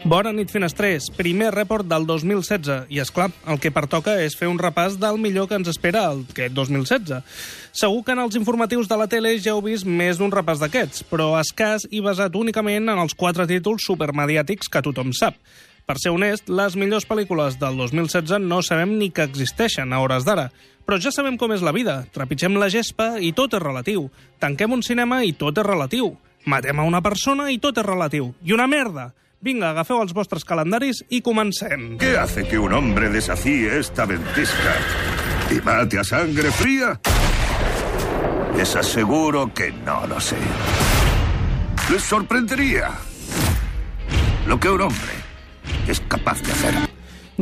Bona nit, finestrers. Primer report del 2016. I, és clar, el que pertoca és fer un repàs del millor que ens espera el aquest 2016. Segur que en els informatius de la tele ja heu vist més d'un repàs d'aquests, però escàs i basat únicament en els quatre títols supermediàtics que tothom sap. Per ser honest, les millors pel·lícules del 2016 no sabem ni que existeixen a hores d'ara. Però ja sabem com és la vida. Trepitgem la gespa i tot és relatiu. Tanquem un cinema i tot és relatiu. Matem a una persona i tot és relatiu. I una merda! Vinga, agafeu els vostres calendaris i comencem. ¿Qué hace que un hombre desafíe esta ventisca y mate a sangre fría? Les aseguro que no lo sé. Les sorprendería lo que un hombre es capaz de hacer.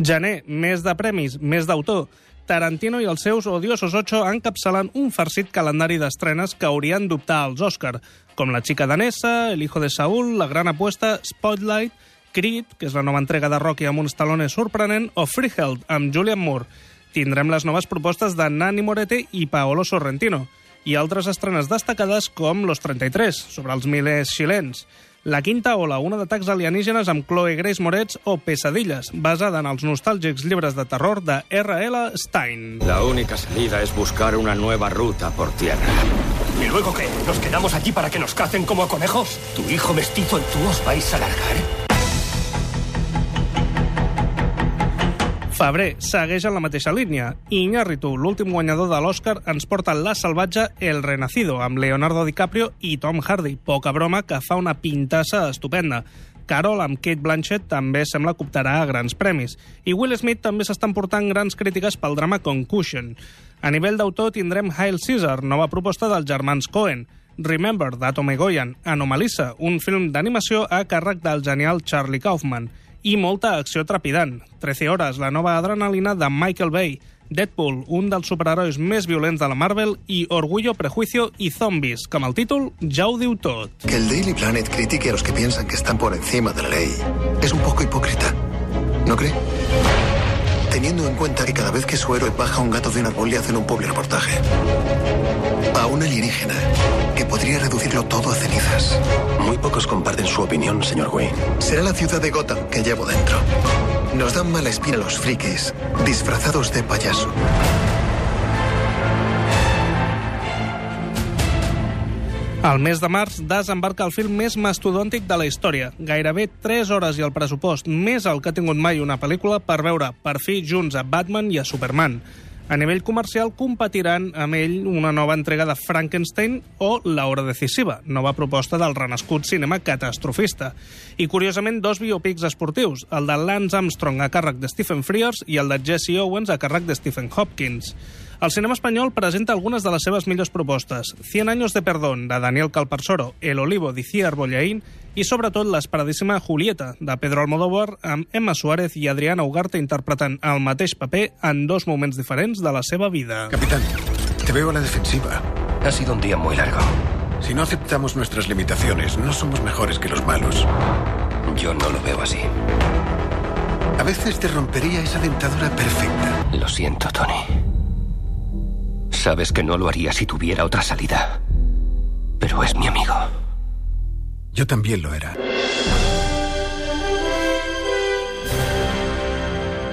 Gener, mes de premis, mes d'autor. Tarantino i els seus odiosos 8 encapçalen un farcit calendari d'estrenes que haurien d'optar als Òscar, com La xica danesa, El hijo de Saúl, La gran apuesta, Spotlight, Creed, que és la nova entrega de Rocky amb un Stallone sorprenent, o Freeheld, amb Julian Moore. Tindrem les noves propostes de Nani Moretti i Paolo Sorrentino, i altres estrenes destacades com Los 33, sobre els milers xilens, la quinta ola, una d'atacs alienígenes amb Chloe Grace Moretz o Pesadilles, basada en els nostàlgics llibres de terror de R.L. Stein. La única salida es buscar una nueva ruta por tierra. ¿Y luego qué? ¿Nos quedamos aquí para que nos cacen como a conejos? ¿Tu hijo mestizo y tú os vais a largar? Febrer segueix en la mateixa línia. I Iñárritu, l'últim guanyador de l'Oscar, ens porta La salvatge El Renacido, amb Leonardo DiCaprio i Tom Hardy. Poca broma, que fa una pintassa estupenda. Carol, amb Kate Blanchett, també sembla que optarà a grans premis. I Will Smith també s'estan portant grans crítiques pel drama Concussion. A nivell d'autor tindrem Hail Caesar, nova proposta dels germans Cohen. Remember, d'Atom Egoyan. Anomalisa, un film d'animació a càrrec del genial Charlie Kaufman i molta acció trepidant. 13 hores, la nova adrenalina de Michael Bay, Deadpool, un dels superherois més violents de la Marvel, i Orgullo, Prejuicio y Zombies, amb el títol ja ho diu tot. Que el Daily Planet critique a los que piensan que están por encima de la ley es un poco hipócrita, ¿no cree? Teniendo en cuenta que cada vez que su héroe baja un gato de un árbol le hacen un pobre reportaje. A un alienígena que podría reducirlo todo a cenizas. Muy pocos comparten su opinión, señor Wayne. Será la ciudad de Gotham que llevo dentro. Nos dan mala espina los frikis, disfrazados de payaso. Al mes de març desembarca el film més mastodòntic de la història. Gairebé 3 hores i el pressupost més el que ha tingut mai una pel·lícula per veure per fi junts a Batman i a Superman. A nivell comercial competiran amb ell una nova entrega de Frankenstein o La hora decisiva, nova proposta del renascut cinema catastrofista. I, curiosament, dos biopics esportius, el de Lance Armstrong a càrrec de Stephen Frears i el de Jesse Owens a càrrec de Stephen Hopkins. El cinema espanyol presenta algunes de les seves millors propostes. Cien años de perdón, de Daniel Calparsoro, El olivo, d'Iciar Bollaín, i sobretot l'esperadíssima Julieta, de Pedro Almodóvar, amb Emma Suárez i Adriana Ugarte interpretant el mateix paper en dos moments diferents de la seva vida. Capitán, te veo a la defensiva. Ha sido un día muy largo. Si no aceptamos nuestras limitaciones, no somos mejores que los malos. Yo no lo veo así. A veces te rompería esa dentadura perfecta. Lo siento, Tony. Sabes que no lo haría si tuviera otra salida. Pero es mi amigo. Yo también lo era.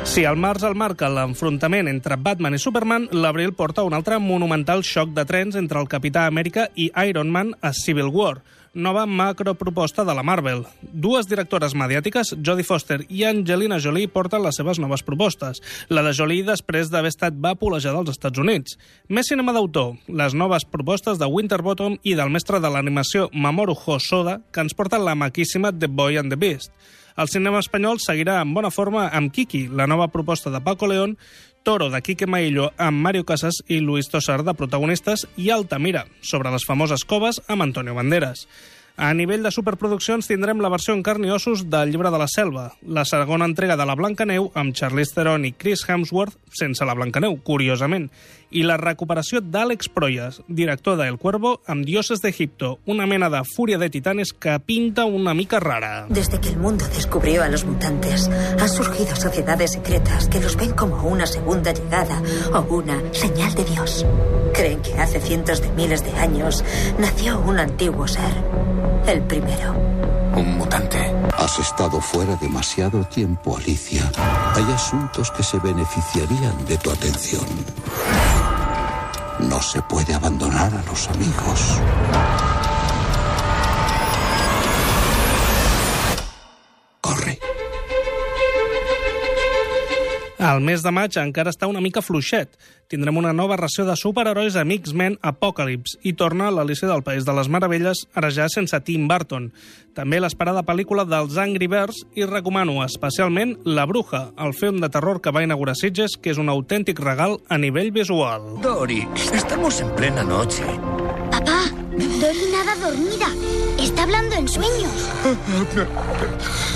Si al març el marca l'enfrontament entre Batman i Superman, l'abril porta un altre monumental xoc de trens entre el Capità Amèrica i Iron Man a Civil War, nova macroproposta de la Marvel. Dues directores mediàtiques, Jodie Foster i Angelina Jolie, porten les seves noves propostes. La de Jolie després d'haver estat vapolejada als Estats Units. Més cinema d'autor, les noves propostes de Winterbottom i del mestre de l'animació Mamoru Hosoda, que ens porten la maquíssima The Boy and the Beast. El cinema espanyol seguirà en bona forma amb Kiki, la nova proposta de Paco León, Toro de Quique Maillo amb Mario Casas i Luis Tosar de protagonistes i Altamira, sobre les famoses coves amb Antonio Banderas. A nivell de superproduccions tindrem la versió en carn i ossos del Llibre de la Selva, la segona entrega de la Blancaneu amb Charlize Theron i Chris Hemsworth sense la Blancaneu, curiosament, i la recuperació d'Àlex Proyas, director de El Cuervo, amb Dioses d'Egipto, una mena de fúria de titanes que pinta una mica rara. Desde que el mundo descubrió a los mutantes, han surgido sociedades secretas que los ven como una segunda llegada o una señal de Dios. Creen que hace cientos de miles de años nació un antiguo ser, el primero. Un mutante. Has estado fuera demasiado tiempo, Alicia. Hay asuntos que se beneficiarían de tu atención. No se puede abandonar a los amigos. El mes de maig encara està una mica fluixet. Tindrem una nova ració de superherois amb X-Men Apocalypse i torna l'Alicia del País de les Meravelles, ara ja sense Tim Burton. També l'esperada pel·lícula dels Angry Birds i recomano especialment La Bruja, el film de terror que va inaugurar Sitges, que és un autèntic regal a nivell visual. Dory, estamos en plena noche. Papá, Dory nada dormida. Está hablando en sueños.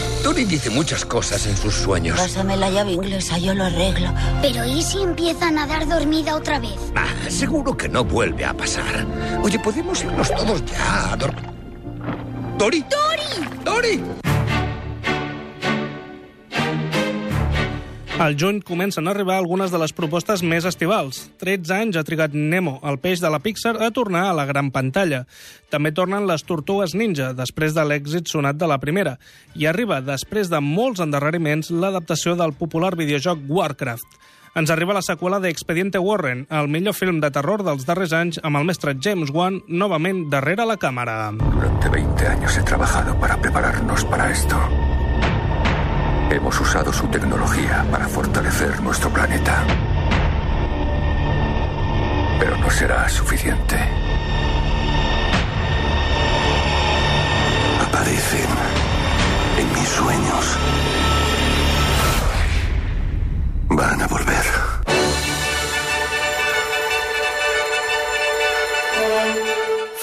Dory dice muchas cosas en sus sueños. Pásame la llave inglesa, yo lo arreglo. Pero ¿y si empieza a nadar dormida otra vez? Ah, seguro que no vuelve a pasar. Oye, podemos irnos todos ya a dormir. ¿Dory? ¡Dory! ¡Dory! Al juny comencen a arribar algunes de les propostes més estivals. 13 anys ha trigat Nemo, el peix de la Pixar, a tornar a la gran pantalla. També tornen les Tortugues Ninja, després de l'èxit sonat de la primera. I arriba, després de molts endarreriments, l'adaptació del popular videojoc Warcraft. Ens arriba la seqüela d'Expediente Warren, el millor film de terror dels darrers anys amb el mestre James Wan novament darrere la càmera. Durante 20 años he trabajado para prepararnos para esto. Hemos usado su tecnología para fortalecer nuestro planeta. Pero no será suficiente. Aparecen en mis sueños.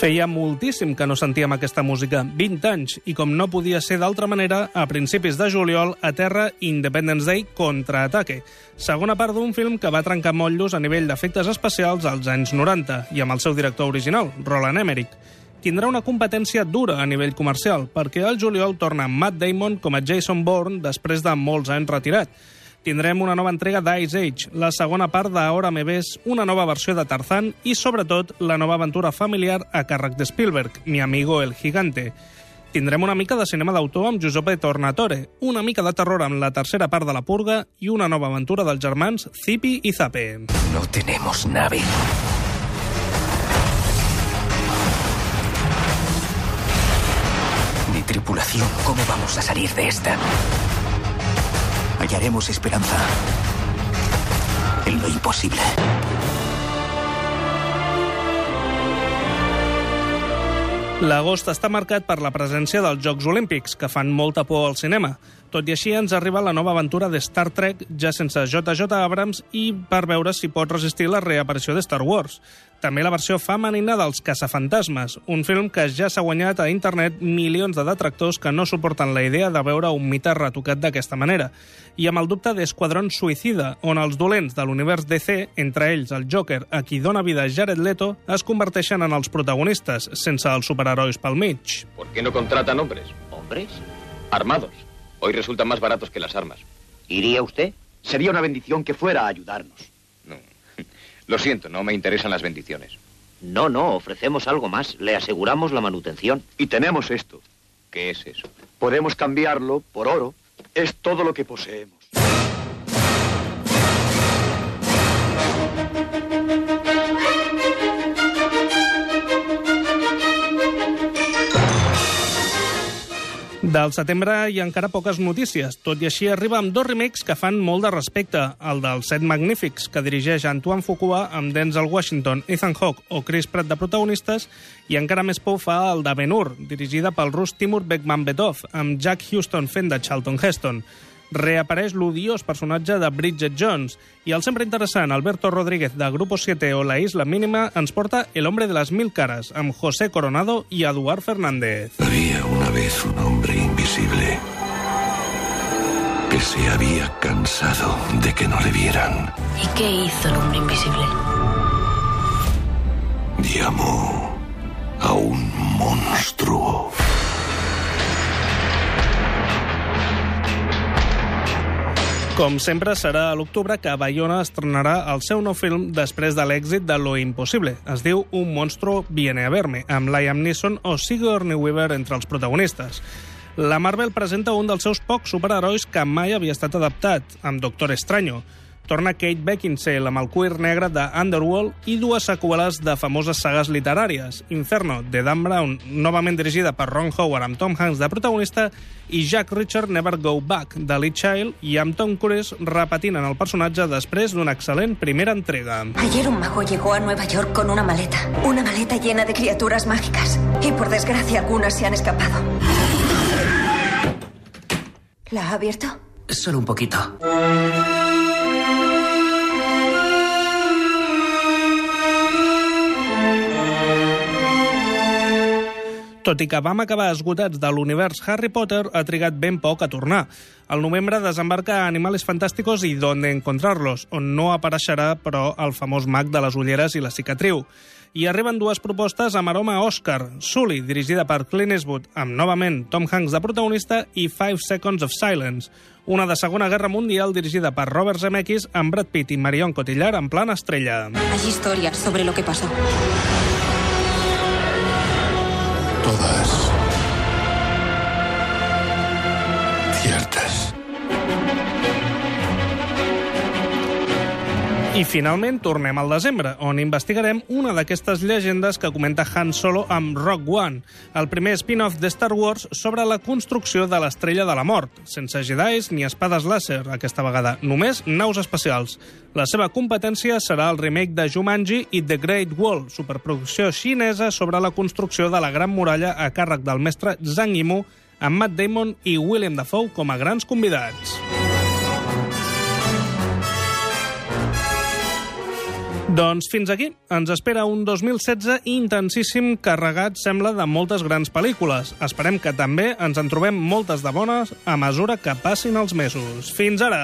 Feia moltíssim que no sentíem aquesta música, 20 anys, i com no podia ser d'altra manera, a principis de juliol, a terra Independence Day contraataque, segona part d'un film que va trencar motllos a nivell d'efectes especials als anys 90, i amb el seu director original, Roland Emmerich. Tindrà una competència dura a nivell comercial, perquè al juliol torna Matt Damon com a Jason Bourne després de molts anys retirat, tindrem una nova entrega d'Ice Age, la segona part d'Ahora me ves, una nova versió de Tarzan i, sobretot, la nova aventura familiar a càrrec de Spielberg, Mi amigo el gigante. Tindrem una mica de cinema d'autor amb Giuseppe Tornatore, una mica de terror amb la tercera part de La Purga i una nova aventura dels germans Zipi i Zape. No tenemos nave. Ni tripulación. ¿Cómo vamos a salir de esta? Hallaremos esperanza en lo imposible. L'agost està marcat per la presència dels Jocs Olímpics, que fan molta por al cinema. Tot i així, ens arriba la nova aventura de Star Trek, ja sense JJ Abrams, i per veure si pot resistir la reaparició de Star Wars. També la versió femenina dels Caçafantasmes, un film que ja s'ha guanyat a internet milions de detractors que no suporten la idea de veure un mite retocat d'aquesta manera. I amb el dubte d'Esquadrón Suïcida, on els dolents de l'univers DC, entre ells el Joker, a qui dona vida Jared Leto, es converteixen en els protagonistes, sense els superherois pel mig. ¿Por qué no contratan hombres? ¿Hombres? Armados. Hoy resultan más baratos que las armas. ¿Iría usted? Sería una bendición que fuera a ayudarnos. Lo siento, no me interesan las bendiciones. No, no, ofrecemos algo más. Le aseguramos la manutención. Y tenemos esto. ¿Qué es eso? Podemos cambiarlo por oro. Es todo lo que poseemos. Del setembre hi ha encara poques notícies, tot i així arriba amb dos remakes que fan molt de respecte, el dels Set Magnífics, que dirigeix Antoine Fuqua amb Denzel Washington, Ethan Hawke o Chris Pratt de protagonistes, i encara més pou fa el de Ben-Hur, dirigida pel rus Timur Bekmambetov, amb Jack Houston fent de Charlton Heston reapareix l'odiós personatge de Bridget Jones i el sempre interessant Alberto Rodríguez de Grupo 7 o La Isla Mínima ens porta El hombre de las mil caras amb José Coronado y Eduard Fernández. Había una vez un hombre invisible que se había cansado de que no le vieran. ¿Y qué hizo el hombre invisible? Llamó a un monstruo. Com sempre, serà a l'octubre que Bayona estrenarà el seu nou film després de l'èxit de Lo Impossible. Es diu Un monstruo viene a verme, amb Liam Neeson o Sigourney Weaver entre els protagonistes. La Marvel presenta un dels seus pocs superherois que mai havia estat adaptat, amb Doctor Extraño. Torna Kate Beckinsale amb el cuir negre de Underworld i dues seqüeles de famoses sagues literàries, Inferno, de Dan Brown, novament dirigida per Ron Howard amb Tom Hanks de protagonista, i Jack Richard Never Go Back, de Lee Child, i amb Tom Cruise repetint en el personatge després d'una excel·lent primera entrega. Ayer un mago llegó a Nueva York con una maleta, una maleta llena de criaturas mágicas, y por desgracia algunas se han escapado. ¿La ha abierto? Solo un poquito. Tot i que vam acabar esgotats de l'univers Harry Potter, ha trigat ben poc a tornar. Al novembre desembarca Animales Fantásticos i Donde Encontrarlos, on no apareixerà, però, el famós mag de les ulleres i la cicatriu. I arriben dues propostes amb aroma Oscar. Sully, dirigida per Clint Eastwood, amb novament Tom Hanks de protagonista, i Five Seconds of Silence, una de Segona Guerra Mundial dirigida per Robert Zemeckis amb Brad Pitt i Marion Cotillard en plan estrella. Hay historias sobre lo que pasó. Todas I finalment tornem al desembre, on investigarem una d'aquestes llegendes que comenta Han Solo amb Rock One, el primer spin-off de Star Wars sobre la construcció de l'estrella de la mort, sense jedis ni espades làser, aquesta vegada, només naus espacials. La seva competència serà el remake de Jumanji i The Great Wall, superproducció xinesa sobre la construcció de la Gran Muralla a càrrec del mestre Zhang Yimou, amb Matt Damon i William Dafoe com a grans convidats. Doncs fins aquí. Ens espera un 2016 intensíssim, carregat, sembla, de moltes grans pel·lícules. Esperem que també ens en trobem moltes de bones a mesura que passin els mesos. Fins ara!